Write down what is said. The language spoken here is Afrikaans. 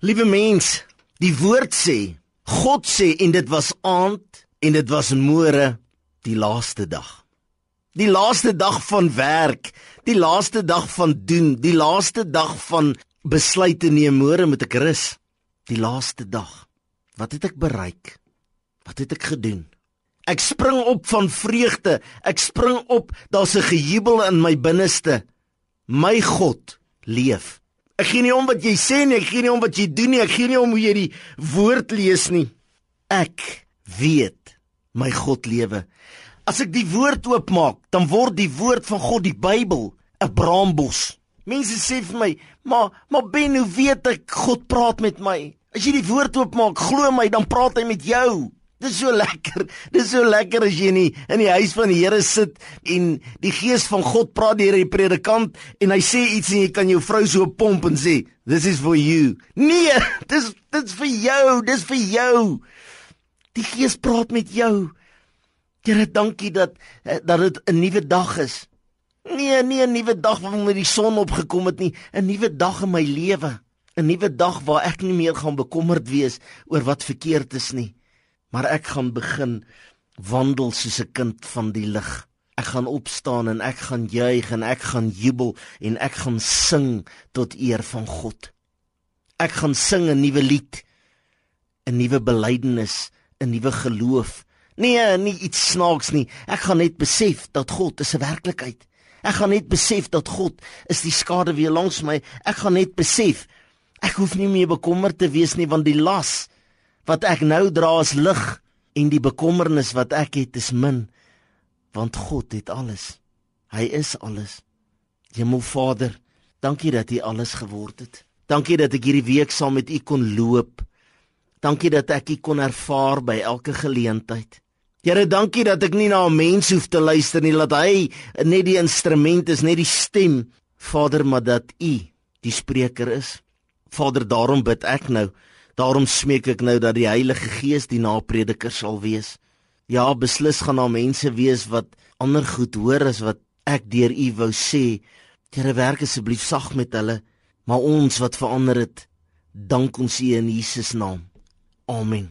Liewe mens, die woord sê, God sê en dit was aand en dit was môre die laaste dag. Die laaste dag van werk, die laaste dag van doen, die laaste dag van besluite neem môre moet ek rus. Die laaste dag. Wat het ek bereik? Wat het ek gedoen? Ek spring op van vreugde. Ek spring op, daar's 'n gejubel in my binneste. My God leef. Ek gee nie om wat jy sê nie, ek gee nie om wat jy doen nie, ek gee nie om hoe jy die woord lees nie. Ek weet my God lewe. As ek die woord oopmaak, dan word die woord van God, die Bybel, 'n braambos. Mense sê vir my, "Maar, maar Ben, hoe weet ek God praat met my?" As jy die woord oopmaak, glo my, dan praat hy met jou. Dis so lekker. Dis so lekker as jy in die, in die huis van die Here sit en die gees van God praat deur die predikant en hy sê iets en jy kan jou vrou so pomp en sê, "This is for you." Nee, dis dis vir jou, dis vir jou. Die gees praat met jou. Here, dankie dat eh, dat dit 'n nuwe dag is. Nee, nie 'n nuwe dag wanneer die son opgekom het nie, 'n nuwe dag in my lewe. 'n Nuwe dag waar ek nie meer gaan bekommerd wees oor wat verkeerd is nie maar ek gaan begin wandel soos 'n kind van die lig. Ek gaan opstaan en ek gaan juig en ek gaan jubel en ek gaan sing tot eer van God. Ek gaan sing 'n nuwe lied, 'n nuwe belydenis, 'n nuwe geloof. Nee, nie iets snaaks nie. Ek gaan net besef dat God is 'n werklikheid. Ek gaan net besef dat God is die skade weer langs my. Ek gaan net besef ek hoef nie meer bekommerd te wees nie want die las wat ek nou dra is lig en die bekommernis wat ek het is min want God het alles. Hy is alles. Hemelvader, dankie dat U alles geword het. Dankie dat ek hierdie week saam met U kon loop. Dankie dat ek U kon ervaar by elke geleentheid. Here, dankie dat ek nie na 'n mens hoef te luister nie, dat hy net die instrument is, net die stem, Vader, maar dat U die spreker is. Vader, daarom bid ek nou Daarom smeek ek nou dat die Heilige Gees die naprediker sal wees. Ja, beslis gaan daar mense wees wat ander goed hoor as wat ek deur U wou sê. Here werk asseblief sag met hulle, maar ons wat verander het, dank ons U in Jesus naam. Amen.